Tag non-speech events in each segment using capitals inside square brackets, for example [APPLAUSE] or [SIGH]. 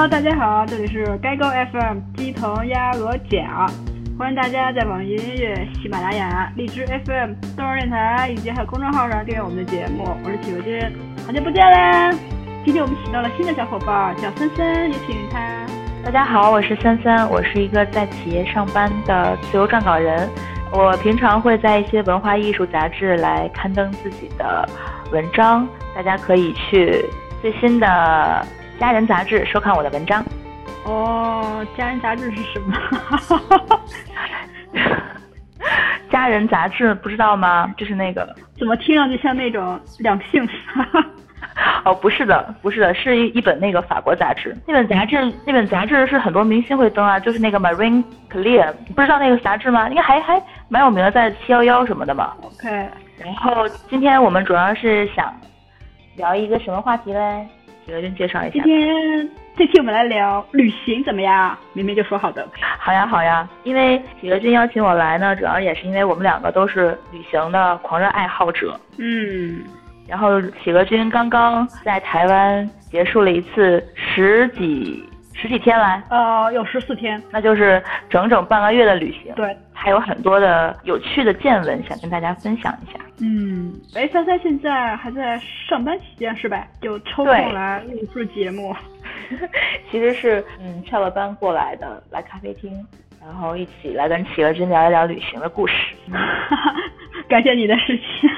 Hello，大家好，这里是该高 FM 鸡同鸭鹅甲，欢迎大家在网易音乐、喜马拉雅、荔枝 FM、动儿电台以及还有公众号上订阅我们的节目。我是企鹅君，好久不见啦！今天我们请到了新的小伙伴，叫森森，有请他。大家好，我是森森，我是一个在企业上班的自由撰稿人。我平常会在一些文化艺术杂志来刊登自己的文章，大家可以去最新的。家人杂志收看我的文章。哦，家人杂志是什么？[LAUGHS] 家人杂志不知道吗？就是那个。怎么听上去像那种两性？[LAUGHS] 哦，不是的，不是的，是一一本那个法国杂志。那本杂志，那本杂志是很多明星会登啊，就是那个 Marine Clear，不知道那个杂志吗？应该还还蛮有名的，在七幺幺什么的嘛。OK。然后今天我们主要是想聊一个什么话题嘞？企鹅君介绍一下。今天这期我们来聊旅行怎么样？明明就说好的。好呀好呀，因为企鹅君邀请我来呢，主要也是因为我们两个都是旅行的狂热爱好者。嗯。然后企鹅君刚刚在台湾结束了一次十几十几天来。呃，有十四天。那就是整整半个月的旅行。对。还有很多的有趣的见闻想跟大家分享一下。嗯，哎，三三现在还在上班期间是吧？就抽空来录制节目。[LAUGHS] 其实是嗯，下了班过来的，来咖啡厅，然后一起来跟企鹅君聊一聊旅行的故事。[LAUGHS] 感谢你的时间。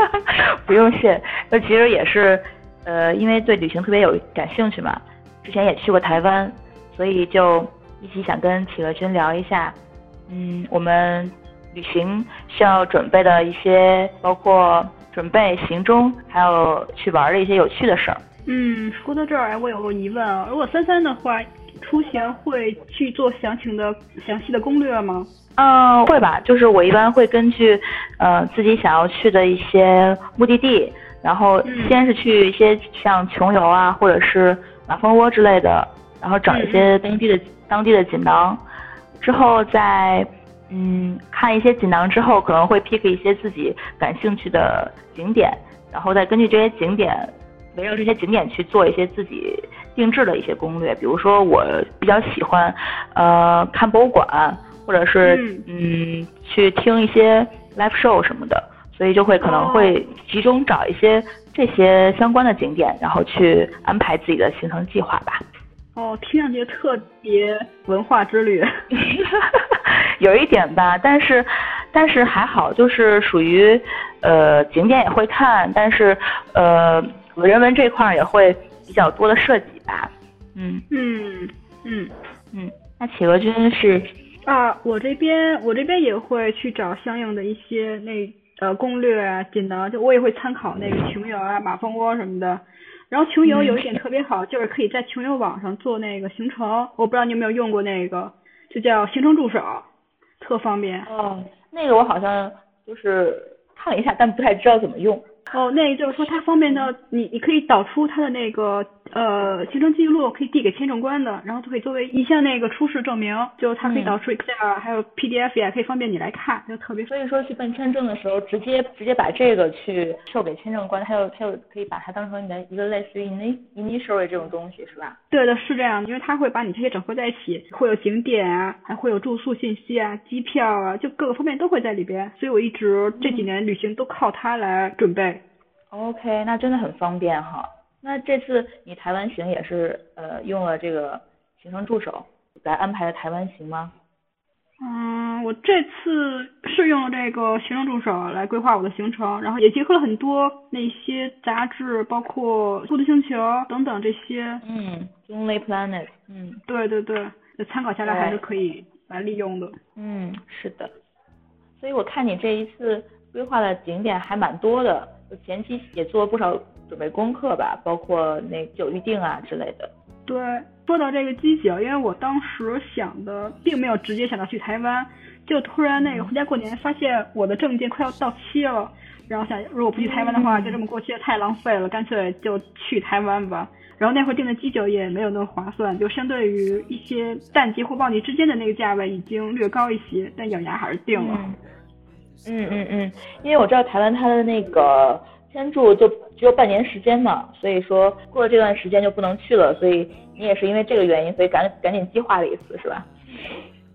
[LAUGHS] 不用谢，那其实也是呃，因为对旅行特别有感兴趣嘛，之前也去过台湾，所以就一起想跟企鹅君聊一下。嗯，我们旅行需要准备的一些，包括准备行踪，还有去玩的一些有趣的事儿。嗯，说到这儿，哎，我有个疑问啊，如果三三的话，出行会去做详情的、详细的攻略吗？嗯，会吧，就是我一般会根据，呃，自己想要去的一些目的地，然后先是去一些像穷游啊，或者是马蜂窝之类的，然后找一些当地的当地的锦囊。之后再，嗯，看一些锦囊之后，可能会 pick 一些自己感兴趣的景点，然后再根据这些景点，围绕这些景点去做一些自己定制的一些攻略。比如说，我比较喜欢，呃，看博物馆，或者是嗯，去听一些 live show 什么的，所以就会可能会集中找一些这些相关的景点，然后去安排自己的行程计划吧。哦，听上去特别文化之旅，[LAUGHS] 有一点吧，但是但是还好，就是属于呃景点也会看，但是呃人文这块也会比较多的涉及吧。嗯嗯嗯嗯，那企鹅君是啊，我这边我这边也会去找相应的一些那呃攻略啊锦囊，就我也会参考那个穷游啊马蜂窝什么的。然后穷游有一点特别好，就是可以在穷游网上做那个行程。我不知道你有没有用过那个，就叫行程助手，特方便。哦，那个我好像就是看了一下，但不太知道怎么用。哦，那就是说它方便到，你你可以导出它的那个呃行程记录，可以递给签证官的，然后就可以作为一项那个出示证明，就它可以导出 Excel 还有 PDF 也可以方便你来看，就特别。所以说去办签证的时候，直接直接把这个去授给签证官，他又他又可以把它当成你的一个类似于 initial 这种东西，是吧？对的，是这样，因为他会把你这些整合在一起，会有景点啊，还会有住宿信息啊，机票啊，就各个方面都会在里边，所以我一直这几年旅行都靠它来准备。OK，那真的很方便哈。那这次你台湾行也是呃用了这个行程助手来安排的台湾行吗？嗯，我这次是用了这个行程助手来规划我的行程，然后也结合了很多那些杂志，包括《速度星球》等等这些。嗯，Lonely Planet。嗯，对对对，参考下来还是可以来利用的。嗯，是的。所以我看你这一次规划的景点还蛮多的。前期也做了不少准备功课吧，包括那酒预定啊之类的。对，说到这个机酒，因为我当时想的并没有直接想到去台湾，就突然那个回家过年，发现我的证件快要到期了，然后想如果不去台湾的话，就这么过期太浪费了，干脆就去台湾吧。然后那会儿订的机酒也没有那么划算，就相对于一些淡季或旺季之间的那个价位已经略高一些，但咬牙还是订了。嗯嗯嗯嗯，因为我知道台湾它的那个签注就只有半年时间嘛，所以说过了这段时间就不能去了，所以你也是因为这个原因，所以赶赶紧计划了一次，是吧？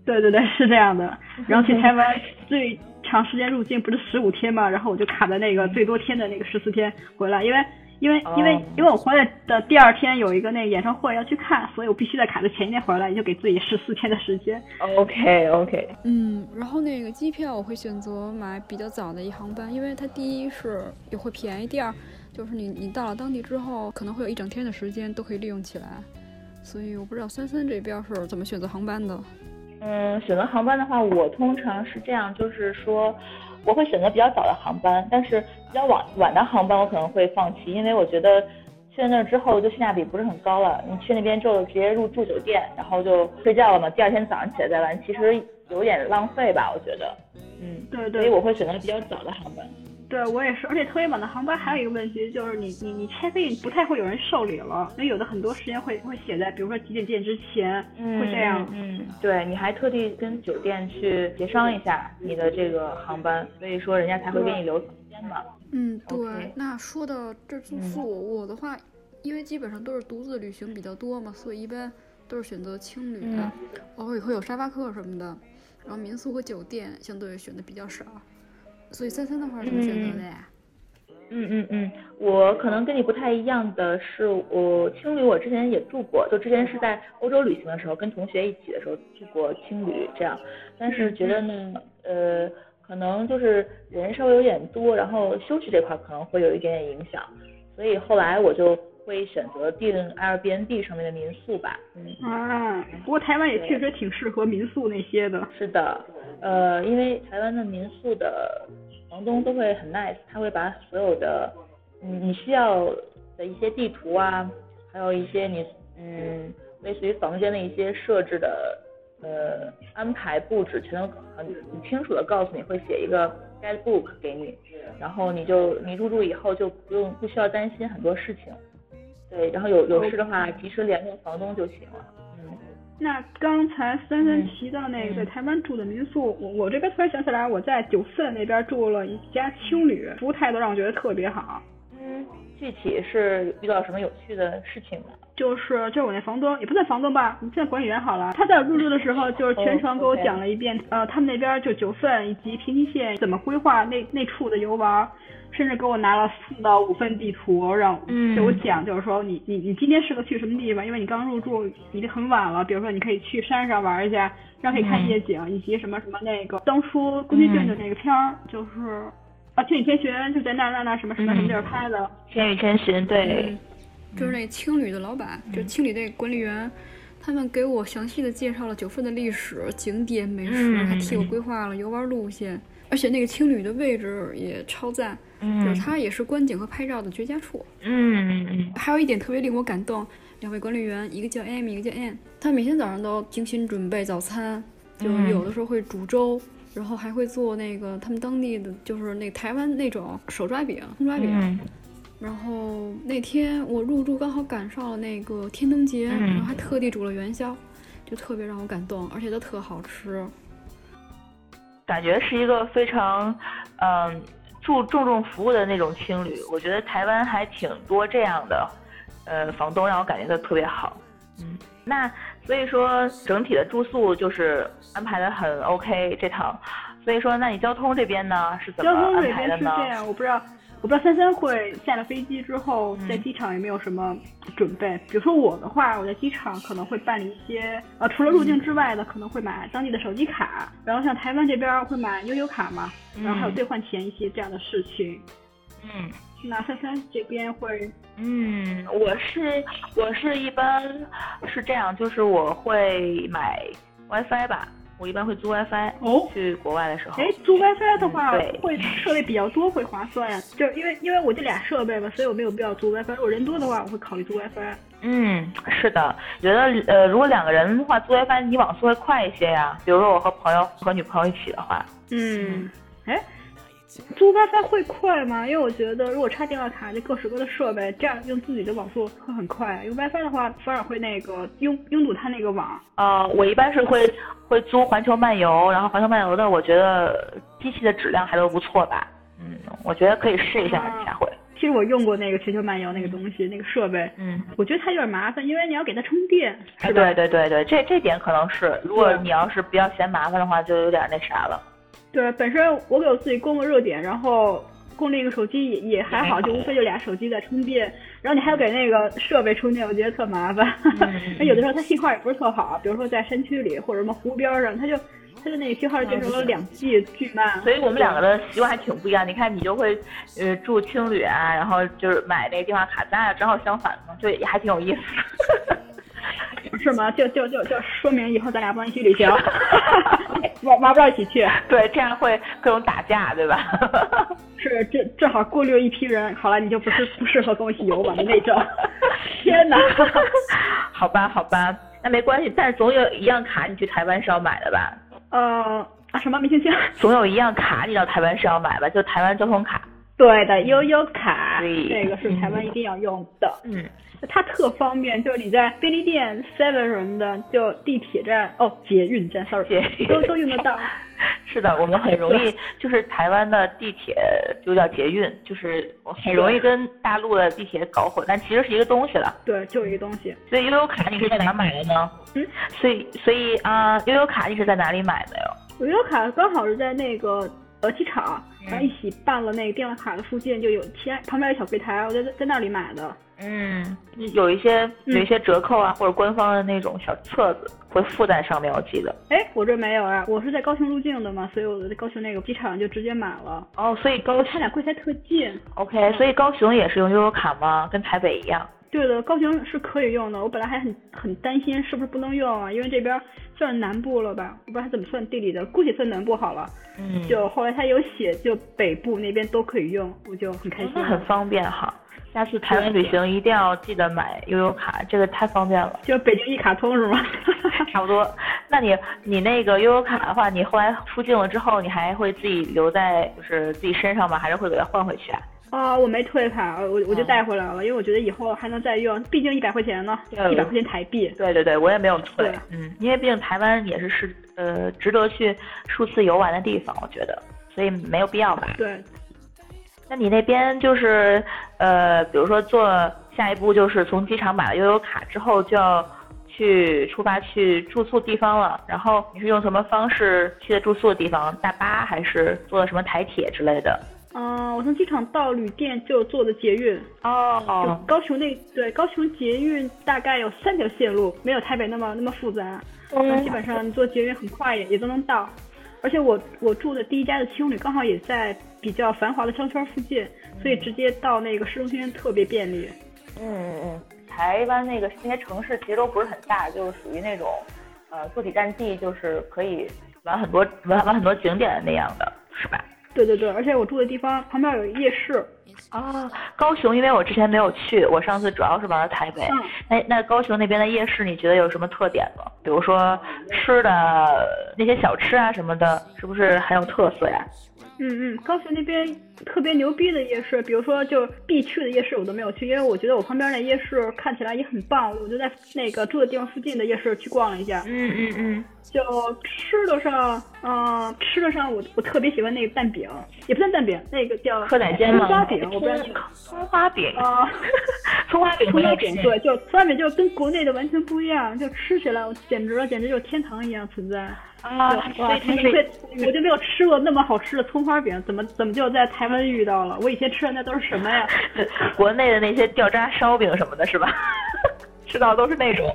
对对对，是这样的。[LAUGHS] 然后去台湾最长时间入境不是十五天嘛，然后我就卡在那个最多天的那个十四天回来，因为。因为因为因为我回来的第二天有一个那个演唱会要去看，所以我必须在卡的前一天回来，也就给自己十四天的时间。OK OK。嗯，然后那个机票我会选择买比较早的一航班，因为它第一是也会便宜，第二就是你你到了当地之后可能会有一整天的时间都可以利用起来，所以我不知道三三这边是怎么选择航班的。嗯，选择航班的话，我通常是这样，就是说。我会选择比较早的航班，但是比较晚晚的航班我可能会放弃，因为我觉得去了那之后就性价比不是很高了。你去那边之后直接入住酒店，然后就睡觉了嘛，第二天早上起来再玩，其实有点浪费吧，我觉得。嗯，对对。所以我会选择比较早的航班。对我也是，而且特别晚的航班还有一个问题，就是你你你 check in 不太会有人受理了，因为有的很多时间会会写在，比如说几点几点之前，会这样。嗯，对，你还特地跟酒店去协商一下你的这个航班，所以说人家才会给你留房间嘛。嗯，对。那说到这住宿，我的话，因为基本上都是独自旅行比较多嘛，所以一般都是选择青旅，偶尔也会有沙发客什么的，然后民宿和酒店相对选的比较少。所以森森的话怎么选择的呀？嗯嗯嗯，我可能跟你不太一样的是，我青旅我之前也住过，就之前是在欧洲旅行的时候，跟同学一起的时候住过青旅这样，但是觉得呢，呃，可能就是人稍微有点多，然后休息这块可能会有一点点影响，所以后来我就会选择订 Airbnb 上面的民宿吧。嗯啊，不过台湾也确实挺适合民宿那些的。是的，呃，因为台湾的民宿的。房东都会很 nice，他会把所有的，嗯，你需要的一些地图啊，还有一些你，嗯，类似于房间的一些设置的，呃，安排布置，全都很很清楚的告诉你，会写一个 guidebook 给你，然后你就你入住以后就不用不需要担心很多事情，对，然后有有事的话及时联络房东就行了。那刚才三三提到那个在台湾住的民宿，我我这边突然想起来，我在九份那边住了一家青旅，服务态度让我觉得特别好。嗯，具体是遇到什么有趣的事情吗？就是就是我那房东也不算房东吧，你算管理员好了。他在入住的时候就是全程给我讲了一遍，呃，他们那边就九份以及平溪县怎么规划那那处的游玩。甚至给我拿了四到五份地图，让给我讲，就是说你你你今天适合去什么地方，因为你刚入住已经很晚了。比如说你可以去山上玩一下，然后可以看夜景，以及什么什么那个当初宫崎骏的那个片儿，就是啊《千与千寻》就在那那那什么什么什么地儿拍的。千与千寻对，就是那青旅的老板，就青旅那管理员，他们给我详细的介绍了九份的历史景点美食，还替我规划了游玩路线。而且那个青旅的位置也超赞，就是它也是观景和拍照的绝佳处。嗯嗯还有一点特别令我感动，两位管理员，一个叫 Amy，一个叫 Ann，他每天早上都精心准备早餐，就有的时候会煮粥，然后还会做那个他们当地的，就是那台湾那种手抓饼、葱抓饼。然后那天我入住刚好赶上了那个天灯节，然后还特地煮了元宵，就特别让我感动，而且都特好吃。感觉是一个非常，嗯，注注重服务的那种青旅。我觉得台湾还挺多这样的，呃，房东让我感觉到特别好。嗯，那所以说整体的住宿就是安排的很 OK 这趟。所以说，那你交通这边呢是怎么安排的呢？交通这边是这样，我不知道。我不知道三三会下了飞机之后在机场有没有什么准备？比如说我的话，我在机场可能会办理一些，呃，除了入境之外的，可能会买当地的手机卡，然后像台湾这边会买悠游卡嘛，然后还有兑换钱一些这样的事情。嗯，那三三这边会？嗯，我是我是一般是这样，就是我会买 WiFi 吧。我一般会租 WiFi 哦，去国外的时候。哎，租 WiFi 的话，会设备比较多会划算呀。就因为因为我这俩设备嘛，所以我没有必要租 WiFi。如果人多的话，我会考虑租 WiFi。嗯，是的，觉得呃，如果两个人的话，租 WiFi 你网速会快一些呀。比如说我和朋友和女朋友一起的话。嗯，哎。租 WiFi 会快吗？因为我觉得如果插电话卡，就各式各的设备，这样用自己的网速会很快。用 WiFi 的话，反而会那个拥拥堵它那个网。呃，我一般是会会租环球漫游，然后环球漫游的，我觉得机器的质量还都不错吧。嗯，我觉得可以试一下，下回。其实我用过那个全球漫游那个东西，那个设备，嗯，我觉得它有点麻烦，因为你要给它充电。哎，对对对对，这这点可能是，如果你要是比较嫌麻烦的话，就有点那啥了。对，本身我给我自己供个热点，然后供另一个手机也也还好，就无非就俩手机在充电，然后你还要给那个设备充电，我觉得特麻烦。[LAUGHS] 那有的时候它信号也不是特好，比如说在山区里或者什么湖边上，它就。它的那个信号变成了两 G，巨慢。所以我们两个的习惯还挺不一样。你看，你就会呃住青旅啊，然后就是买那个电话卡，咱俩正好相反嘛，就也还挺有意思。[LAUGHS] 是吗？就就就就说明以后咱俩不能一起旅行，[LAUGHS] 玩玩不到一起去。[LAUGHS] 对，这样会各种打架，对吧？[LAUGHS] 是，正正好过滤一批人。好了，你就不是不适合跟我一起游玩的那种。[LAUGHS] 天哪！好吧，好吧，那没关系。但是总有一样卡，你去台湾是要买的吧？呃啊什么没听清？总有一样卡你到台湾是要买吧？就台湾交通卡。对的，悠悠卡，这个是台湾一定要用的。嗯，它特方便，就是你在便利店、seven 什么的，就地铁站哦，捷运站，sorry，都都用得到。是的，我们很 [LAUGHS] 容易，就是台湾的地铁就叫捷运，就是很容易跟大陆的地铁搞混，但其实是一个东西了。对，就是一个东西。所以悠悠卡你是在哪买的呢？嗯，所以所以啊，悠悠卡你是在哪里买的哟？悠悠卡刚好是在那个呃机场，然后一起办了那个电话卡的附近就有贴旁边有小柜台，我在在那里买的。嗯，有一些有一些折扣啊，或者官方的那种小册子会附在上面，我记得。哎，我这没有啊，我是在高雄入境的嘛，所以我在高雄那个机场就直接买了。哦，所以高他俩柜台特近。OK，所以高雄也是用悠游卡吗？跟台北一样？对的，高雄是可以用的。我本来还很很担心是不是不能用啊，因为这边算南部了吧，我不知道它怎么算地理的，姑且算南部好了。嗯。就后来他有写，就北部那边都可以用，我就很开心。很方便哈。下次台湾旅行一定要记得买悠游卡，这个太方便了。就北京一卡通是吗？[LAUGHS] 差不多。那你你那个悠游卡的话，你后来出境了之后，你还会自己留在就是自己身上吗？还是会给它换回去啊？啊，我没退卡，我我就带回来了，因为我觉得以后还能再用，毕竟一百块钱呢，一百块钱台币。对对对，我也没有退。嗯，因为毕竟台湾也是是呃值得去数次游玩的地方，我觉得，所以没有必要吧。对。那你那边就是呃，比如说做下一步就是从机场买了悠游卡之后就要去出发去住宿地方了，然后你是用什么方式去的住宿的地方？大巴还是坐的什么台铁之类的？嗯，我从机场到旅店就坐的捷运。哦。高雄那对高雄捷运大概有三条线路，没有台北那么那么复杂。嗯。基本上你坐捷运很快也也都能到，而且我我住的第一家的青旅刚好也在。比较繁华的商圈附近，所以直接到那个市中心特别便利。嗯嗯嗯，台湾那个那些城市其实都不是很大，就是属于那种，呃，坐体站地，就是可以玩很多玩玩很多景点的那样的，是吧？对对对，而且我住的地方旁边有夜市。啊，高雄，因为我之前没有去，我上次主要是玩了台北。嗯。那那高雄那边的夜市，你觉得有什么特点吗？比如说吃的那些小吃啊什么的，是不是很有特色呀？嗯嗯，高雄那边特别牛逼的夜市，比如说就必去的夜市，我都没有去，因为我觉得我旁边那夜市看起来也很棒，我就在那个住的地方附近的夜市去逛了一下。嗯嗯嗯。就吃的上，嗯，吃的上我我特别喜欢那个蛋饼，也不算蛋饼，那个叫蚵仔煎吗？葱花饼，我不知道你葱花饼啊，葱花饼，[LAUGHS] 葱花饼，对，就葱花饼就跟国内的完全不一样，就吃起来简直了，简直就是天堂一样存在。啊，哇！我就没有吃过那么好吃的葱花饼，怎么怎么就在台湾遇到了？我以前吃的那都是什么呀？[LAUGHS] 国内的那些掉渣烧饼什么的，是吧？[LAUGHS] 吃到都是那种。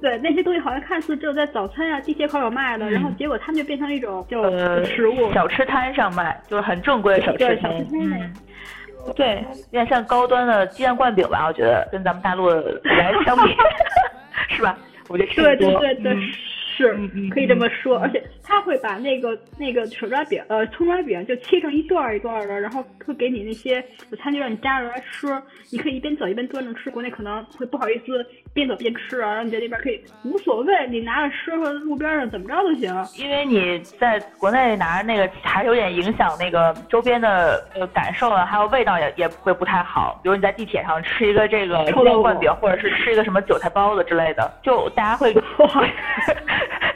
对，那些东西好像看似只有在早餐啊、地铁口有卖的，然后结果他们就变成一种就食物小吃摊上卖，就是很正规的小吃摊。嗯，对，有点像高端的鸡蛋灌饼吧？我觉得跟咱们大陆来相比，[LAUGHS] 是吧？我觉得对对对对。是，可以这么说，而且他会把那个那个手抓饼，呃，葱抓饼就切成一段一段的，然后会给你那些餐具让你夹着来吃，你可以一边走一边端着吃。国内可能会不好意思边走边吃啊，然后你在那边可以无所谓，你拿着吃或者路边上怎么着都行。因为你在国内拿着那个还是有点影响那个周边的呃感受啊，还有味道也也会不太好。比如你在地铁上吃一个这个鸡蛋灌饼，或者是吃一个什么韭菜包子之类的，就大家会。[LAUGHS]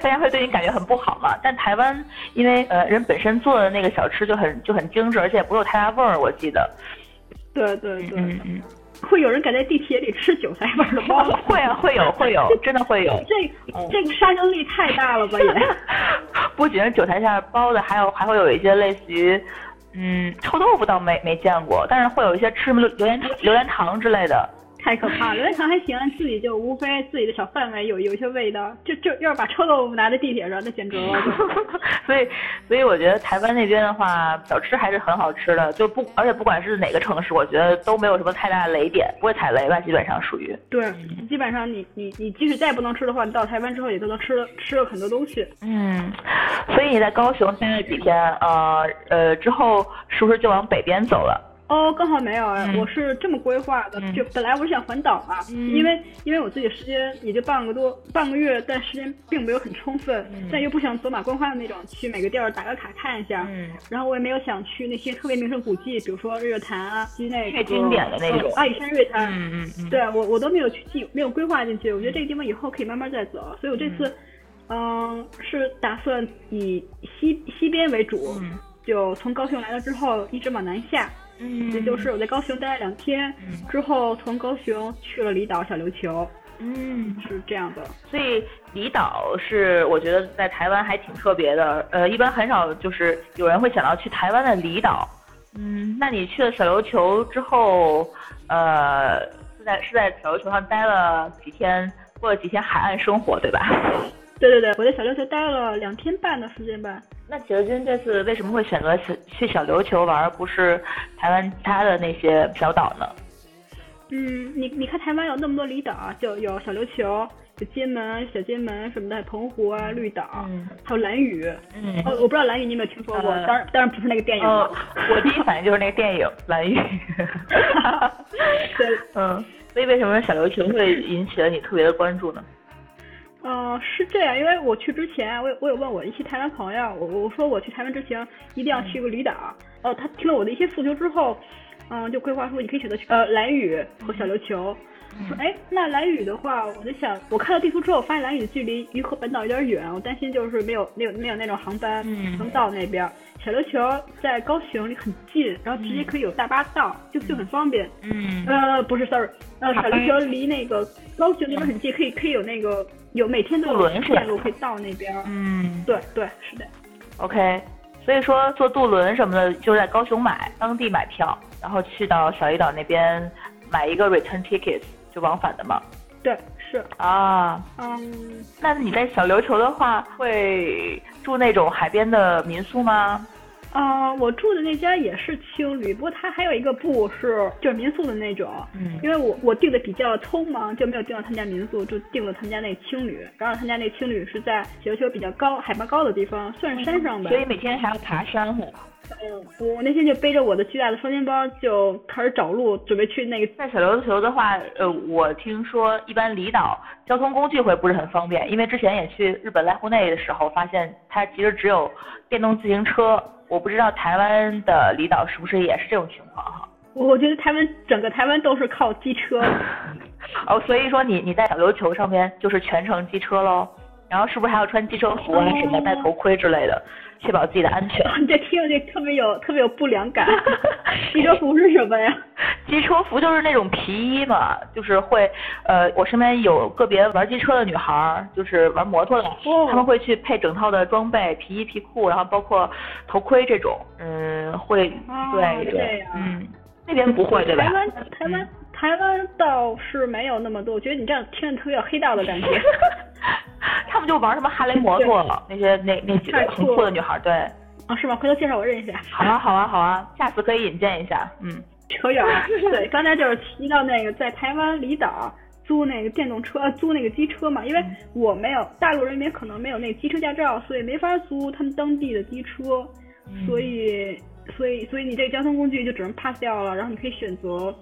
大家会对你感觉很不好嘛？但台湾因为呃人本身做的那个小吃就很就很精致，而且也不有太大味儿，我记得。对对对，嗯嗯，会有人敢在地铁里吃韭菜味的包子？[LAUGHS] 会啊，会有，会有，真的会有。这这个杀伤力太大了吧也？[LAUGHS] 不仅是韭菜馅包子，还有还会有一些类似于，嗯，臭豆腐倒没没见过，但是会有一些吃榴莲榴莲糖之类的。太可怕了，榴莲糖还行，自己就无非自己的小范围有有一些味道，就就要是把臭豆腐拿在地铁上，那简直了。[LAUGHS] 所以所以我觉得台湾那边的话，小吃还是很好吃的，就不而且不管是哪个城市，我觉得都没有什么太大的雷点，不会踩雷吧，基本上属于。对，基本上你你你即使再不能吃的话，你到台湾之后也都能吃了吃了很多东西。嗯，所以你在高雄待了几天，呃呃之后是不是就往北边走了？哦，刚好没有，我是这么规划的，就本来我是想环岛嘛，因为因为我自己时间也就半个多半个月，但时间并没有很充分，但又不想走马观花的那种，去每个地儿打个卡看一下，然后我也没有想去那些特别名胜古迹，比如说日月潭啊，去那个太经典的那种阿里山日月潭，嗯嗯嗯，对我我都没有去记，没有规划进去，我觉得这个地方以后可以慢慢再走，所以我这次嗯。是打算以西西边为主，就从高雄来了之后一直往南下。嗯，也就是我在高雄待了两天，之后从高雄去了离岛小琉球，嗯，是这样的。所以离岛是我觉得在台湾还挺特别的，呃，一般很少就是有人会想到去台湾的离岛。嗯，那你去了小琉球之后，呃，是在是在小琉球上待了几天，过了几天海岸生活，对吧？[LAUGHS] 对对对，我在小琉球待了两天半的时间吧。那企鹅君这次为什么会选择去小琉球玩，而不是台湾其他的那些小岛呢？嗯，你你看台湾有那么多离岛，就有小琉球、有金门、小金门什么的，澎湖啊、绿岛，还有蓝屿。嗯，哦，我不知道蓝屿你有没有听说过？当然当然不是那个电影。我第一反应就是那个电影蓝屿。[LAUGHS] 对，嗯，所以为什么小琉球会引起了你特别的关注呢？嗯，是这样，因为我去之前，我我有问我一些台湾朋友，我我说我去台湾之前一定要去一个离岛。哦，他听了我的一些诉求之后，嗯，就规划说你可以选择去呃蓝屿和小琉球。说哎，那蓝屿的话，我在想，我看到地图之后，发现蓝屿的距离鱼和本岛有点远，我担心就是没有没有没有那种航班能到那边。小琉球在高雄离很近，然后直接可以有大巴到，就就很方便。嗯。呃，不是，sorry，呃，小琉球离那个高雄那边很近，可以可以有那个有每天都有线路可以到那边。嗯，对对是的。OK，所以说坐渡轮什么的，就在高雄买，当地买票，然后去到小离岛那边买一个 return ticket。就往返的嘛，对，是。啊，嗯，那你在小琉球的话，会住那种海边的民宿吗？啊，我住的那家也是青旅，不过它还有一个部是就是民宿的那种，嗯，因为我我订的比较匆忙，就没有订到他家民宿，就订了他们家那青旅，然后他家那青旅是在小琉球比较高海拔高的地方，算是山上吧，所以每天还要爬山哈。嗯，我那天就背着我的巨大的双肩包就开始找路，准备去那个。在小琉球的话，呃，我听说一般离岛交通工具会不是很方便，因为之前也去日本濑户内的时候，发现它其实只有电动自行车。我不知道台湾的离岛是不是也是这种情况哈？我觉得台湾整个台湾都是靠机车。[LAUGHS] 哦，所以说你你在小琉球上面就是全程机车喽，然后是不是还要穿机车服啊什么，戴头盔之类的？确保自己的安全。[LAUGHS] 你这听着这特别有特别有不良感。[LAUGHS] 机车服是什么呀？机车服就是那种皮衣嘛，就是会呃，我身边有个别玩机车的女孩，就是玩摩托的，他们会去配整套的装备，皮衣皮裤，然后包括头盔这种，嗯，会对对，嗯，那边不会对吧？台湾台湾台湾倒是没有那么多，我觉得你这样听着特别有黑道的感觉。[LAUGHS] 他们就玩什么哈雷摩托了，那些那那几个挺酷的女孩，对。啊，是吗？回头介绍我认识一下。好啊，好啊，好啊，下次可以引荐一下。嗯，扯远了。对，刚才就是提到那个在台湾离岛租那个电动车，租那个机车嘛，因为我没有大陆人民可能没有那个机车驾照，所以没法租他们当地的机车，所以所以所以你这个交通工具就只能 pass 掉了，然后你可以选择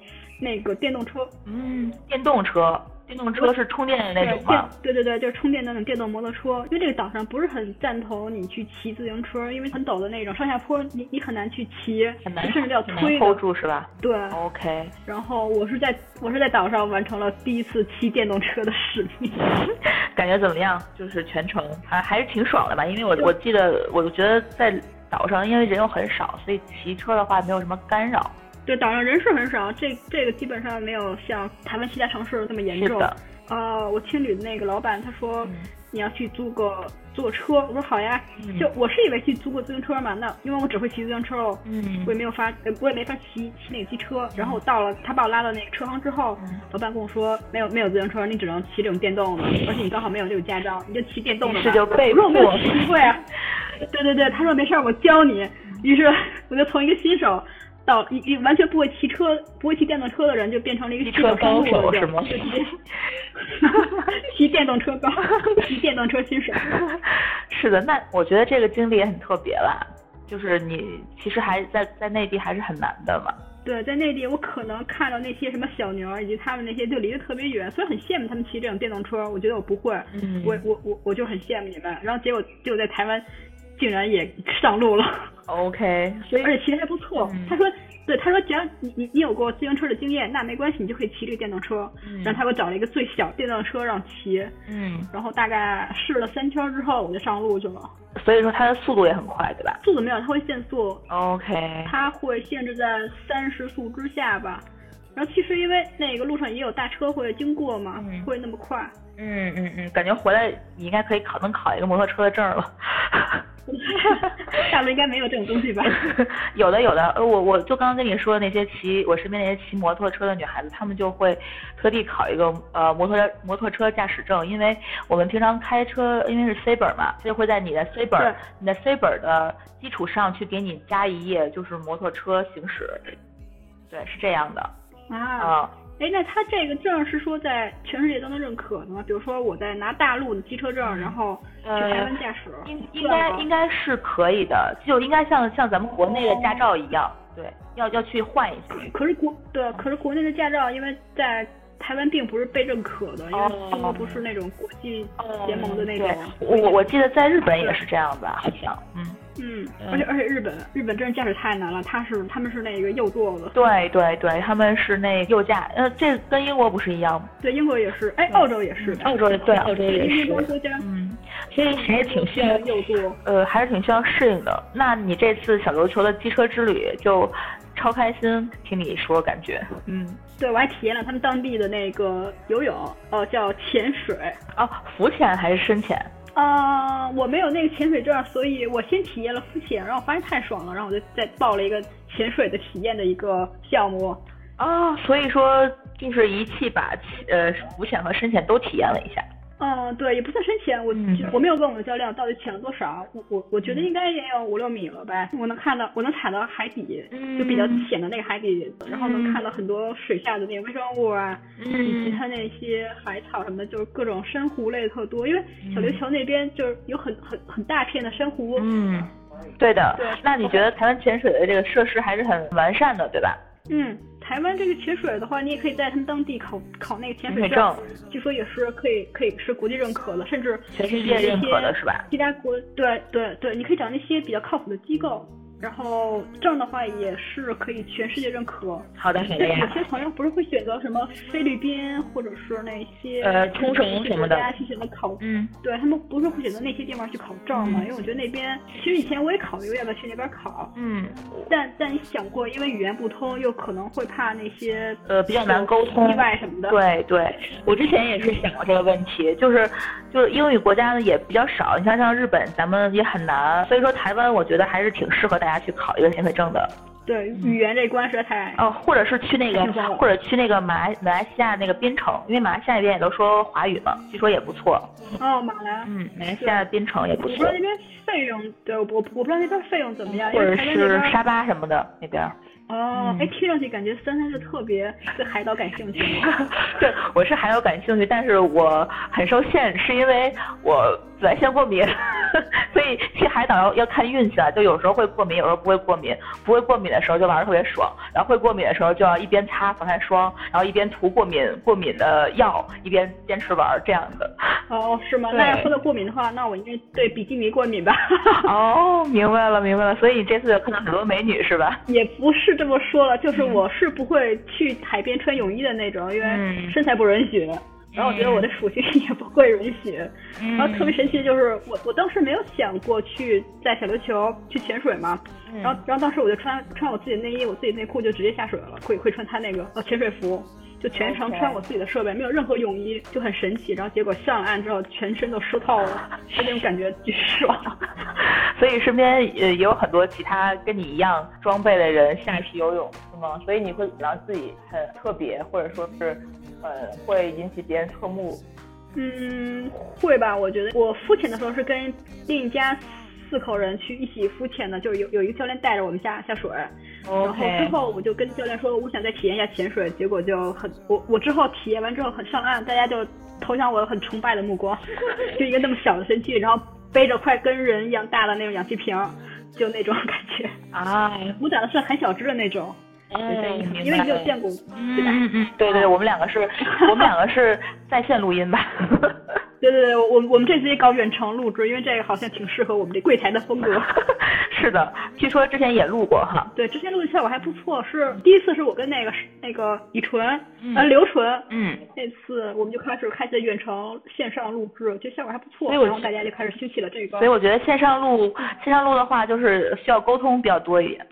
那个电动车。嗯，电动车。电动车是充电的那种吗？对对对，就是充电的那种电动摩托车。因为这个岛上不是很赞同你去骑自行车，因为很陡的那种上下坡，你你很难去骑，很难甚至要推，hold 住是吧？对。OK。然后我是在我是在岛上完成了第一次骑电动车的使命，[LAUGHS] 感觉怎么样？就是全程还还是挺爽的吧？因为我我记得，我觉得在岛上因为人又很少，所以骑车的话没有什么干扰。对，岛上人是很少，这这个基本上没有像台湾其他城市那么严重。呃，我青旅的那个老板他说。你要去租个租个车，我说好呀，就我是以为去租个自行车嘛，那因为我只会骑自行车哦，我也没有发，我也没法骑骑那个机车。然后我到了，他把我拉到那个车行之后，老板跟我说没有没有自行车，你只能骑这种电动的，而且你刚好没有这个驾照，你就骑电动的。是就被迫。我说我没有机会啊。对对对，他说没事儿，我教你。于是我就从一个新手。到一一完全不会骑车、不会骑电动车的人，就变成了一个骑车高手，是吗？骑电动车高，骑电动车新手。[LAUGHS] 是的，那我觉得这个经历也很特别啦。就是你其实还在在内地还是很难的嘛。对，在内地我可能看到那些什么小牛以及他们那些就离得特别远，所以很羡慕他们骑这种电动车。我觉得我不会，我我我我就很羡慕你们。然后结果就在台湾。竟然也上路了，OK，所以而且骑的还不错。他说，对，他说只要你你你有过自行车的经验，那没关系，你就可以骑这个电动车。然后他给我找了一个最小电动车让骑，嗯，然后大概试了三圈之后，我就上路去了。所以说它的速度也很快，对吧？速度没有，它会限速，OK，它会限制在三十速之下吧。然后其实因为那个路上也有大车会经过嘛，会那么快。嗯嗯嗯，感觉回来你应该可以考能考一个摩托车的证了。大陆应该没有这种东西吧？[LAUGHS] 有的有的，呃，我我就刚刚跟你说的那些骑我身边那些骑摩托车的女孩子，她们就会特地考一个呃摩托摩托车驾驶证，因为我们平常开车因为是 C 本嘛，就会在你的 C 本你的 C 本的基础上去给你加一页，就是摩托车行驶。对，是这样的。啊。哎，那他这个证是说在全世界都能认可的吗？比如说我在拿大陆的机车证，然后去台湾驾驶，应应该应该是可以的，就应该像像咱们国内的驾照一样，对，要要去换一下。可是国对，可是国内的驾照，因为在。台湾并不是被认可的，因为中国不是那种国际联盟的那种。我我记得在日本也是这样吧，好像。嗯嗯，而且而且日本日本真是驾驶太难了，他是他们是那个右舵的。对对对，他们是那右驾，呃，这跟英国不是一样吗？对，英国也是，哎，澳洲也是。澳洲对，澳洲也是。嗯，所以还是挺需要右舵，呃，还是挺需要适应的。那你这次小琉球的机车之旅就。超开心，听你说感觉，嗯，对我还体验了他们当地的那个游泳，哦，叫潜水，哦，浮潜还是深潜？啊，我没有那个潜水证，所以我先体验了浮潜，然后发现太爽了，然后我就再报了一个潜水的体验的一个项目。啊，所以说就是一气把呃浮潜和深潜都体验了一下。嗯，对，也不算深浅，我我没有问我的教练到底潜了多少，我我我觉得应该也有五六米了呗。我能看到，我能踩到海底，就比较浅的那个海底，然后能看到很多水下的那个微生物啊，以及它那些海草什么的，就是各种珊瑚类特多。因为小琉球那边就是有很很很大片的珊瑚。嗯，对的。对。那你觉得台湾潜水的这个设施还是很完善的，对吧？嗯。台湾这个潜水的话，你也可以在他们当地考考那个潜水证，据说也是可以可以是国际认可的，甚至全世界认可的是吧？其他国对对对，你可以找那些比较靠谱的机构。然后证的话也是可以全世界认可。好的，好的有些朋友不是会选择什么菲律宾或者是那些呃冲绳什么的去选择考，嗯，对他们不是会选择那些地方去考证吗？因为我觉得那边其实以前我也考虑过要不要去那边考，嗯，但但你想过，因为语言不通，又可能会怕那些呃比较难沟通意外什么的。对对，我之前也是想过这个问题，就是就是英语国家呢也比较少，你像像日本咱们也很难，所以说台湾我觉得还是挺适合大家。去考一个潜水证的，对语言这关实在太哦，或者是去那个，或者去那个马来马来西亚那个槟城，因为马来西亚那边也都说华语嘛，据说也不错。哦，马来，嗯，马来西亚的槟城也不错。我不知道那边费用，对我我我不知道那边费用怎么样，或者是沙巴什么的那边。哦，哎，听上去感觉三三是特别对海岛感兴趣。[LAUGHS] 对，我是海岛感兴趣，但是我很受限，是因为我紫外线过敏，[LAUGHS] 所以去海岛要要看运气啊，就有时候会过敏，有时候不会过敏。不会过敏的时候就玩的特别爽，然后会过敏的时候就要一边擦防晒霜，然后一边涂过敏过敏的药，一边坚持玩这样的。哦，是吗？那要说到过敏的话，那我应该对比基尼过敏吧？[LAUGHS] 哦，明白了，明白了。所以你这次看到很多美女是吧？也不是。这么说了，就是我是不会去海边穿泳衣的那种，因为身材不允许。然后我觉得我的属性也不会允许。然后特别神奇的就是我我当时没有想过去在小琉球去潜水嘛，然后然后当时我就穿穿我自己的内衣，我自己内裤就直接下水了，会会穿他那个呃潜水服。就全程穿我自己的设备，没有任何泳衣，就很神奇。然后结果上岸之后，全身都湿透了，就那种感觉巨爽。[LAUGHS] 所以身边也有很多其他跟你一样装备的人下去游泳，是吗？所以你会让自己很特别，或者说是呃会引起别人侧目。嗯，会吧？我觉得我浮潜的时候是跟另一家四口人去一起浮潜的，就是有有一个教练带着我们下下水。然后之后我就跟教练说，我想再体验一下潜水，结果就很我我之后体验完之后很上岸，大家就投向我很崇拜的目光，[LAUGHS] 就一个那么小的身躯，然后背着快跟人一样大的那种氧气瓶，就那种感觉。啊，我长得是很小只的那种，因为你有见过，嗯嗯嗯，对对，我们两个是，我们两个是在线录音吧。对对对，我我们这次也搞远程录制，因为这个好像挺适合我们这柜台的风格。[LAUGHS] 是的，据说之前也录过哈。对，之前录的效果还不错，是第一次是我跟那个那个李纯，呃刘纯，嗯，那次我们就开始开启远程线上录制，就效果还不错，然后大家就开始兴起了这个。所以我觉得线上录线上录的话，就是需要沟通比较多一点。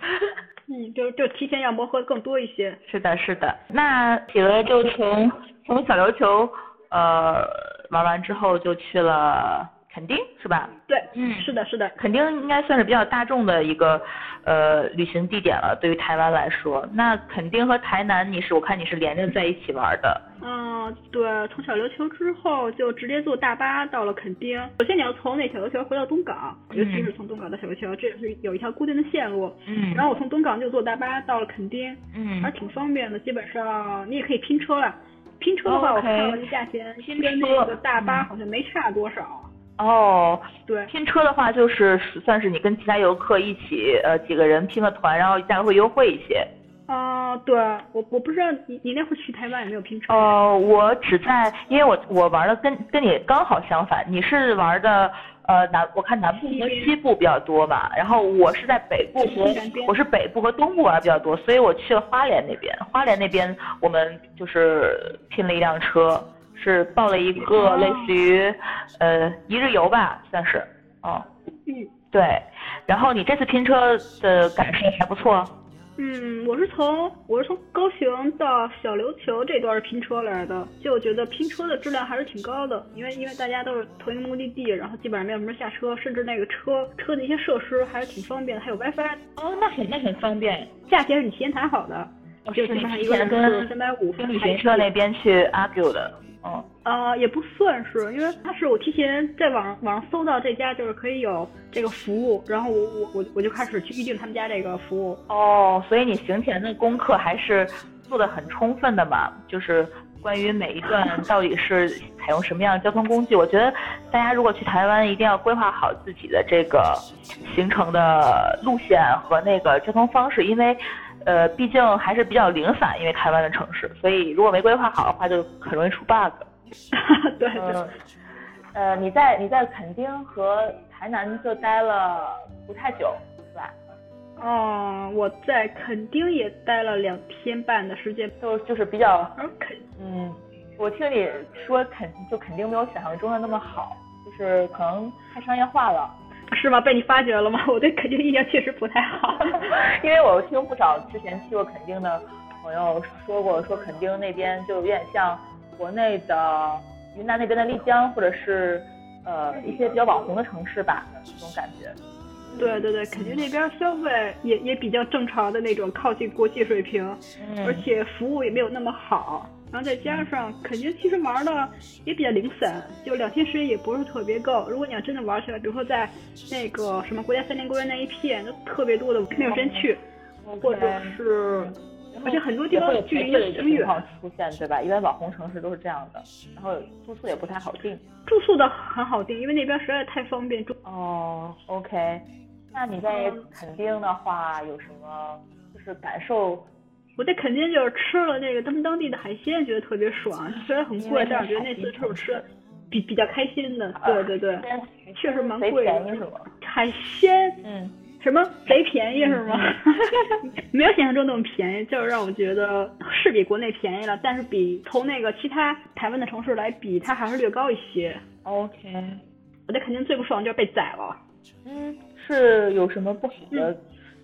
嗯，就就提前要磨合更多一些。是的，是的。那企鹅就从从小琉球呃。玩完之后就去了垦丁，是吧？对，嗯，是的，是的。垦丁应该算是比较大众的一个呃旅行地点了，对于台湾来说。那垦丁和台南，你是我看你是连着在一起玩的。嗯，对，从小琉球之后就直接坐大巴到了垦丁。首先你要从那小琉球回到东港，尤其是从东港到小琉球，这也是有一条固定的线路。嗯。然后我从东港就坐大巴到了垦丁，嗯，还挺方便的。基本上你也可以拼车了。拼车的话，我看了这价钱，跟那个大巴好像没差多少。哦，对，拼车的话就是算是你跟其他游客一起，呃，几个人拼个团，然后价格会优惠一些。啊，对我我不知道你你那会去台湾有没有拼车？哦，我只在，因为我我玩的跟跟你刚好相反，你是玩的。呃南我看南部和西部比较多吧，然后我是在北部和我是北部和东部玩比较多，所以我去了花莲那边。花莲那边我们就是拼了一辆车，是报了一个类似于呃一日游吧，算是，哦，嗯，对。然后你这次拼车的感受还不错。嗯，我是从我是从高雄到小琉球这段拼车来的，就我觉得拼车的质量还是挺高的，因为因为大家都是同一个目的地，然后基本上没有什么下车，甚至那个车车的一些设施还是挺方便的，还有 WiFi。哦，那很那很方便，价钱是你提前谈好的，就基本上一个人是三百五，跟旅行社那边去 argue 的。哦，呃，也不算是，因为他是我提前在网上网上搜到这家，就是可以有这个服务，然后我我我我就开始去预定他们家这个服务。哦，所以你行前的功课还是做的很充分的嘛？就是关于每一段到底是采用什么样的交通工具，我觉得大家如果去台湾，一定要规划好自己的这个行程的路线和那个交通方式，因为。呃，毕竟还是比较零散，因为台湾的城市，所以如果没规划好的话，就很容易出 bug。[LAUGHS] 对对。呃，你在你在垦丁和台南就待了不太久，是吧？嗯，我在垦丁也待了两天半的时间，就就是比较。垦。嗯，我听你说垦就垦丁没有想象中的那么好，就是可能太商业化了。是吗？被你发觉了吗？[LAUGHS] 我对垦丁印象确实不太好，[LAUGHS] 因为我听不少之前去过垦丁的朋友说过，说垦丁那边就有点像国内的云南那边的丽江，或者是呃一些比较网红的城市吧，这种感觉。对对对，肯定那边消费也也比较正常的那种，靠近国际水平，而且服务也没有那么好。然后再加上，肯定其实玩的也比较零散，就两天时间也不是特别够。如果你要真的玩起来，比如说在那个什么国家森林公园那一片，就特别多的没有时间去，或者是，而且很多地方距离也挺远。出现对吧？一般网红城市都是这样的，然后住宿也不太好定。住宿的很好定，因为那边实在太方便住。哦，OK，那你在垦丁的话有什么就是感受？我在垦丁就是吃了那个他们当地的海鲜，觉得特别爽。虽然很贵，但是觉得那次是我吃比比较开心的。对对对，确实蛮贵的。海鲜，嗯，什么贼便宜是吗？[LAUGHS] 没有想象中那么便宜，就是让我觉得是比国内便宜了，但是比从那个其他台湾的城市来比，它还是略高一些。OK，我这肯定最不爽就是被宰了。嗯，是有什么不好的，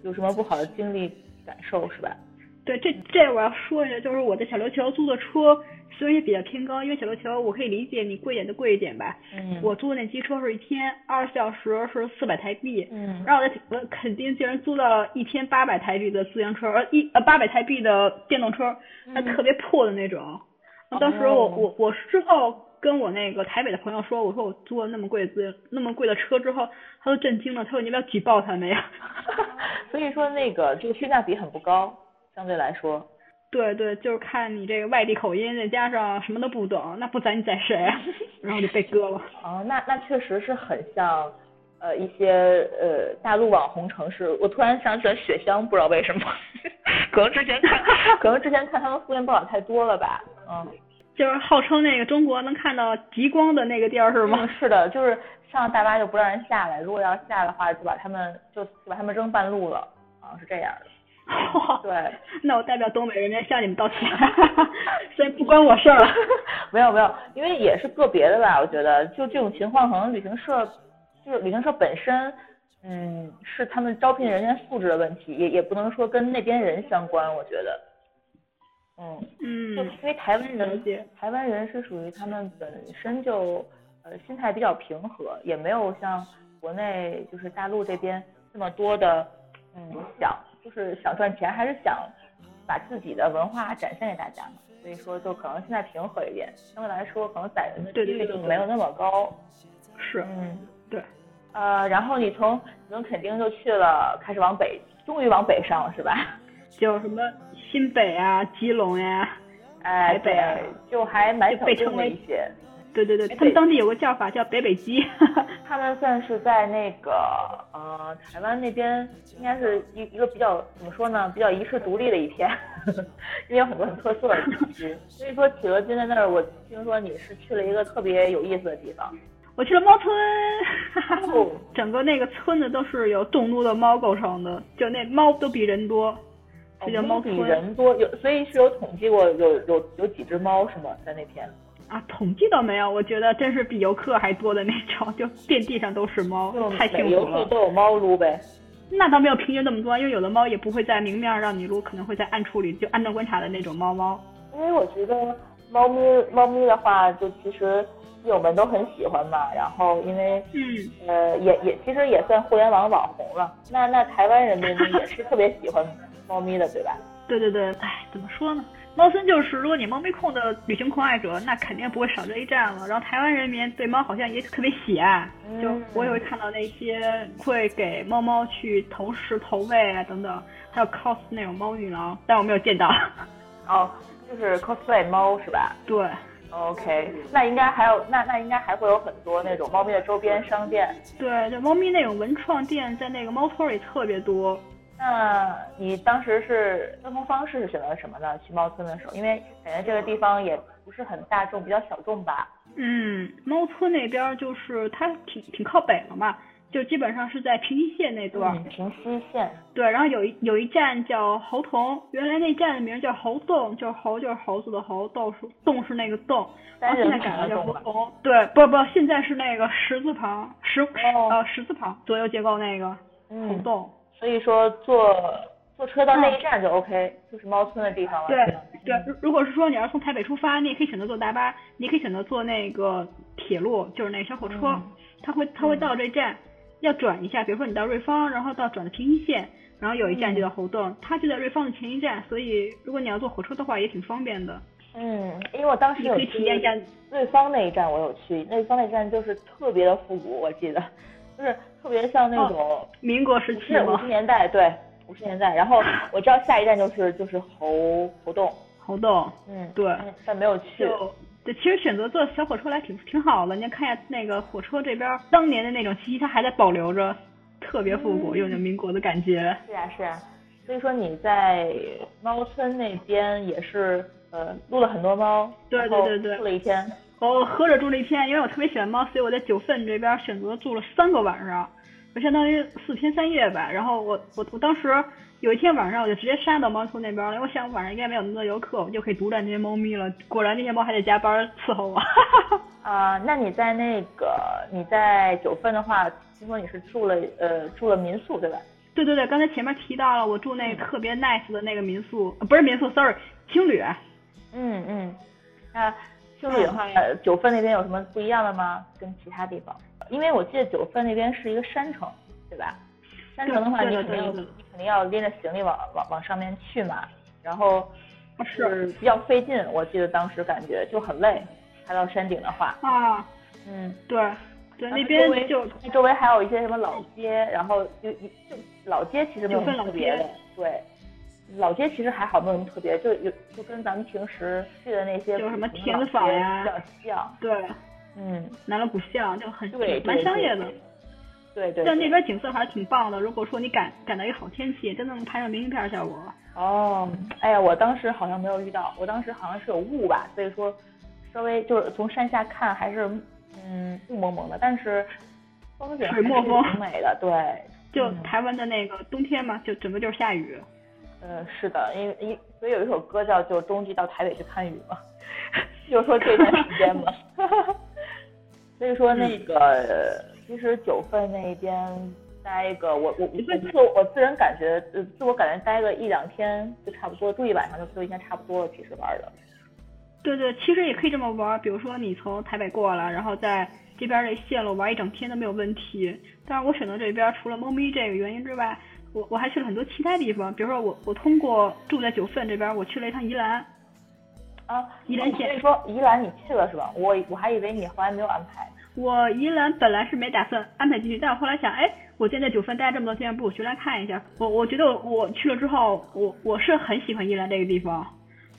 有什么不好的经历感受是吧？对，这这我要说一下，就是我在小琉球租的车，虽然也比较偏高，因为小琉球我可以理解你贵一点就贵一点吧。嗯我租的那机车是一天二十四小时是四百台币，嗯然后我在我肯定竟然租到一天八百台币的自行车，呃一呃八百台币的电动车，那特别破的那种。当时我哦我我之后跟我那个台北的朋友说，我说我租了那么贵的自那么贵的车之后，他都震惊了，他说你要不要举报他们呀？[LAUGHS] 所以说那个这个性价比很不高，相对来说。对对，就是看你这个外地口音，再加上什么都不懂，那不宰你宰谁啊？[LAUGHS] 然后就被割了。哦，那那确实是很像，呃，一些呃大陆网红城市。我突然想起来雪乡，不知道为什么，[LAUGHS] 可能之前看，[LAUGHS] 可能之前看他们负面报道太多了吧。嗯，就是号称那个中国能看到极光的那个地儿是吗？嗯，是的，就是上大巴就不让人下来，如果要下的话，就把他们就就把他们扔半路了，好像是这样的。[LAUGHS] 对，那我代表东北人民向你们道歉，[LAUGHS] 所以不关我事儿了。[LAUGHS] 没有没有，因为也是个别的吧，我觉得就这种情况，可能旅行社就是旅行社本身，嗯，是他们招聘人员素质的问题，也也不能说跟那边人相关，我觉得，嗯，就嗯因为台湾了人解，台湾人是属于他们本身就呃心态比较平和，也没有像国内就是大陆这边这么多的嗯想就是想赚钱，还是想把自己的文化展现给大家嘛。所以说就可能现在平和一点，相对来说可能宰人的几率就没有那么高。是，嗯，对。呃，然后你从你从垦丁就去了，开始往北，终于往北上了是吧？[LAUGHS] 就什么新北啊、基隆呀、哎，台北啊对，就还蛮小众就被称为的一些。对对对，他们当地有个叫法叫北北鸡。他们算是在那个呃台湾那边，应该是一一个比较怎么说呢，比较遗世独立的一片，[LAUGHS] 因为有很多很特色的地区。所以说企鹅君在那儿，我听说你是去了一个特别有意思的地方。我去了猫村，[LAUGHS] 哦整个那个村子都是由动物的猫构成的，就那猫都比人多，这叫猫哦比。人多，有所以是有统计过有有有几只猫是吗？在那片？啊，统计倒没有，我觉得真是比游客还多的那种，就遍地上都是猫，太幸每游客福了。都有猫撸呗。那倒没有平均那么多，因为有的猫也不会在明面上让你撸，可能会在暗处里就暗中观察的那种猫猫。因为我觉得猫咪猫咪的话，就其实基友们都很喜欢嘛。然后因为嗯，呃也也其实也算互联网网红了。那那台湾人民也是特别喜欢猫咪的，对吧？对对对，哎，怎么说呢？猫森就是，如果你猫咪控的旅行狂爱者，那肯定不会少这一站了。然后台湾人民对猫好像也特别喜爱，嗯就我也会看到那些会给猫猫去投食、投喂啊等等，还有 cos 那种猫女郎，但我没有见到。哦，就是 cosplay 猫是吧对，？OK，那应该还有那那应该还会有很多那种猫咪的周边商店。对，就猫咪那种文创店在那个猫村里特别多。那你当时是交通方式是选择什么呢？去猫村的时候，因为感觉这个地方也不是很大众，比较小众吧。嗯，猫村那边儿就是它挺挺靠北了嘛，就基本上是在平西线那段平西线。对，然后有一有一站叫猴童，原来那站的名叫猴洞，就是猴就是猴子的猴，洞是洞是那个洞，然后现在改了叫猴童。对，不不，现在是那个十字旁，十、哦呃十字旁左右结构那个猴嗯，洞。所以说坐坐车到那一站就 OK，、就是猫村的地方了。对对，如如果是说你要从台北出发，你也可以选择坐大巴，你也可以选择坐那个铁路，就是那个小火车，嗯。它会它会到这站，要转一下，比如说你到瑞芳，然后到转的平西线，然后有一站就叫猴洞，它就在瑞芳的前一站，所以如果你要坐火车的话也挺方便的。嗯，因为我当时有你可以体验一下瑞芳那一站，我有去，瑞芳那一站就是特别的复古，我记得，就是特别像那种民国时期吗五十？年代，对，五十年代。然后 [LAUGHS] 我知道下一站就是就是猴猴洞，猴洞，嗯，对嗯但没有去。就对，其实选择坐小火车来挺挺好的。你看一下那个火车这边当年的那种气息，它还在保留着，特别复古，嗯有种民国的感觉。是啊是啊，所以说你在猫村那边也是呃撸了很多猫，对对对对住了一天。我合着住了一天，因为我特别喜欢猫，所以我在九份这边选择住了三个晚上。就相当于四天三夜吧。然后我我我当时有一天晚上我就直接杀到猫头那边了，因为我想晚上应该没有那么多游客，我就可以独占这些猫咪了。果然那些猫还得加班伺候我。[LAUGHS] 啊，那你在那个你在九份的话，听说你是住了呃住了民宿对吧？对对对，刚才前面提到了我住那个特别 nice 的那个民宿，不是民宿，sorry，青旅。嗯嗯，那青旅的话，九份那边有什么不一样的吗？跟其他地方？因为我记得九份那边是一个山城，对吧？山城的话，你肯定你肯定要拎着行李往往往上面去嘛，然后是比较费劲。我记得当时感觉就很累，爬到山顶的话。啊，嗯，对。对，那边就周围还有一些什么老街，然后就就老街其实没有特别的，对，老街其实还好，没有什么特别，就有就跟咱们平时去的那些就什么田子坊呀比较像，对，嗯，南锣鼓巷就很对蛮商业的，对对。但那边景色还是挺棒的，如果说你赶赶到一个好天气，真的能拍上明信片效果。哦，哎呀，我当时好像没有遇到，我当时好像是有雾吧，所以说稍微就是从山下看还是。嗯，雾蒙蒙的，但是风景水墨风挺美的，对。就台湾的那个冬天嘛，就整个就是下雨。嗯，是的，因为因所以有一首歌叫就冬季到台北去看雨嘛，[LAUGHS] 就说这段时间嘛。[LAUGHS] 所以说那个其实九份那边待一个，我我我自我自人感觉，呃，自我感觉待个一两天就差不多，住一晚上就就应该差不多了，其实玩的。对对，其实也可以这么玩，比如说你从台北过来，然后在这边的线路玩一整天都没有问题。但是我选择这边除了猫咪这个原因之外，我我还去了很多其他地方，比如说我我通过住在九份这边，我去了一趟宜兰。啊，宜兰县。你说宜兰你去了是吧？我我还以为你后来没有安排。我宜兰本来是没打算安排进去，但我后来想，哎，我现在九份待这么多天，不我去来看一下。我我觉得我我去了之后，我我是很喜欢宜兰这个地方。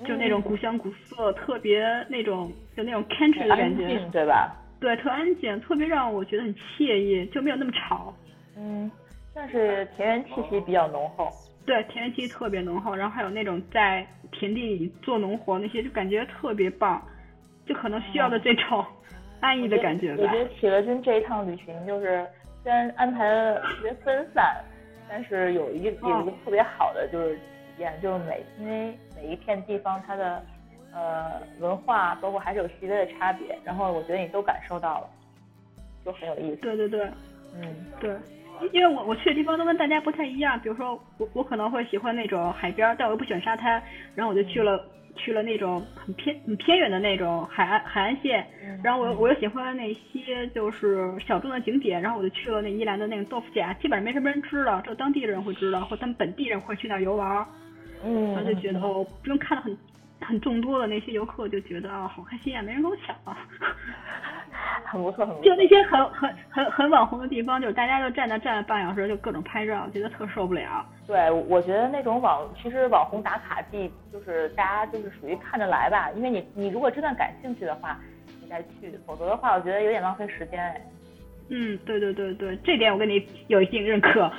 就那种古香古色，特别那种就那种 country 的感觉，对吧？对，特安静，特别让我觉得很惬意，就没有那么吵。嗯，算是田园气息比较浓厚。对，田园气息特别浓厚，然后还有那种在田地里做农活那些，就感觉特别棒，就可能需要的这种安逸的感觉吧。我觉得企鹅君这一趟旅行就是虽然安排的特别分散，但是有一有一个特别好的就是体验。就是每因为每一片地方它的呃文化，包括还是有细微的差别，然后我觉得你都感受到了，就很有意思。对对对，嗯对，因为我我去的地方都跟大家不太一样，比如说我我可能会喜欢那种海边，但我又不喜欢沙滩，然后我就去了去了那种很偏很偏远的那种海岸海岸线，然后我我又喜欢那些就是小众的景点，然后我就去了那宜兰的那个豆腐甲，基本上没什么人知道，只有当地人会知道，或他们本地人会去那游玩。嗯，他就觉得哦，不用看到很很众多的那些游客，就觉得啊，好开心啊，没人跟我抢啊，[LAUGHS] 很不错，很不错。就那些很很很很网红的地方，就是大家就站那站了半小时，就各种拍照，觉得特受不了。对，我觉得那种网，其实网红打卡地，就是大家就是属于看着来吧，因为你你如果真的感兴趣的话，你再去，否则的话，我觉得有点浪费时间哎。嗯，对对对对，这点我跟你有一定认可。[LAUGHS]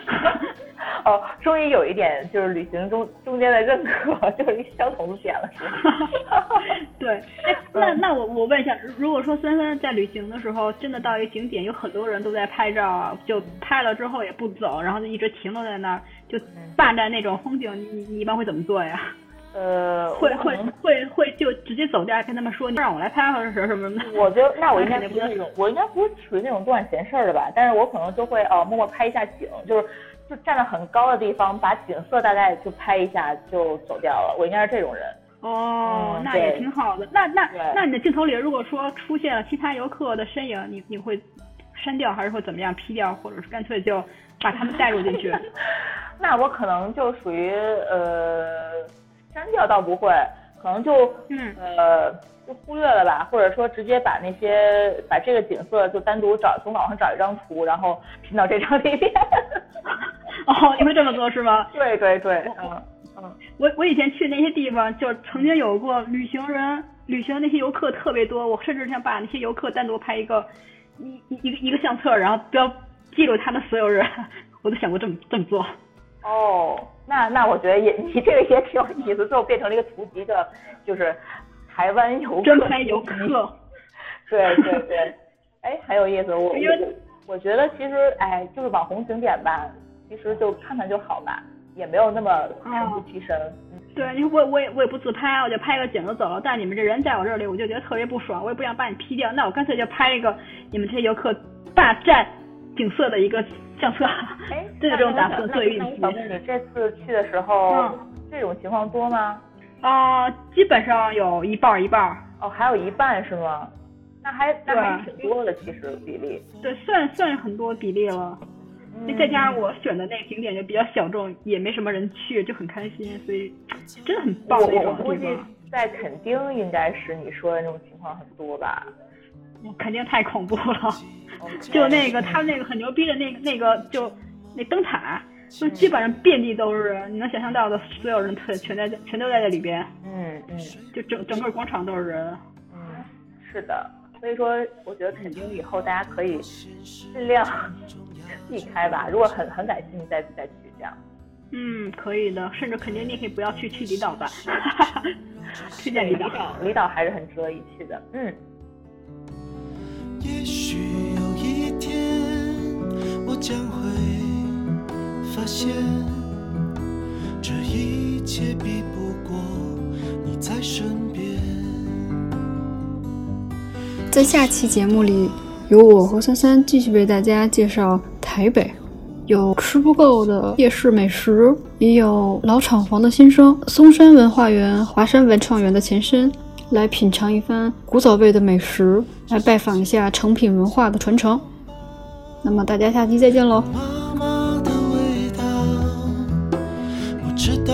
哦，终于有一点就是旅行中中间的认可，[LAUGHS] 就是一相同的点了？[LAUGHS] 对，那那我我问一下，如果说森森在旅行的时候，真的到一个景点，有很多人都在拍照，就拍了之后也不走，然后就一直停留在那儿，就霸占那种风景，你你一般会怎么做呀？呃，会会会会就直接走掉，跟他们说你让我来拍或者什么什么的。我觉得那我应该不是那种，我应该不是属于那种多管闲事儿的吧？但是我可能就会呃默默拍一下景，就是就站在很高的地方，把景色大概就拍一下就走掉了。我应该是这种人。哦，那也挺好的。那那那你的镜头里如果说出现了其他游客的身影，你你会删掉还是会怎么样 P 掉，或者是干脆就把他们带入进去？[LAUGHS] 那我可能就属于呃。删掉倒不会，可能就嗯呃就忽略了吧，或者说直接把那些把这个景色就单独找从网上找一张图，然后拼到这张里面。[LAUGHS] 哦，你会这么做是吗？对对对，嗯嗯。我我以前去那些地方，就曾经有过旅行人旅行那些游客特别多，我甚至想把那些游客单独拍一个一一个一个相册，然后标记录他们所有人，[LAUGHS] 我都想过这么这么做。哦。那那我觉得也你这个也挺有意思，最后变成了一个图集的，就是台湾游客真拍游客，对对对，哎，很有意思。我因为我觉得其实哎，就是网红景点吧，其实就看看就好吧，也没有那么神不其神。对，你说我我也我也不自拍，我就拍个景就走了。但你们这人在我这里，我就觉得特别不爽，我也不想把你 P 掉，那我干脆就拍一个你们这些游客霸占景色的一个相册。哎，这种打算最运气。那你这次去的时候，这种情况多吗？啊，基本上有一半一半。哦，还有一半是吗？那还那还挺多的，其实比例。对，算算很多比例了。再加上我选的那个景点就比较小众，也没什么人去，就很开心，所以真的很棒的一种地方。在垦丁应该是你说的那种情况很多吧？肯定太恐怖了，[LAUGHS] 就那个他那个很牛逼的那个那个就那灯塔，就基本上遍地都是，你能想象到的所有人全全在全都在这里边。嗯嗯。就整整个广场都是人。嗯，是的。所以说，我觉得肯定以后大家可以尽量。避开吧，如果很很感兴趣再再去这样。嗯，可以的，甚至肯定你可以不要去去离岛吧。[LAUGHS] 推荐离岛，离岛还是很值得一去的。嗯。也许有一天，我将会发现，这一切比不过你在身边。在下期节目里。由我和三三继续为大家介绍台北，有吃不够的夜市美食，也有老厂房的新生，松山文化园、华山文创园的前身，来品尝一番古早味的美食，来拜访一下成品文化的传承。那么大家下期再见喽！妈妈的味道我知道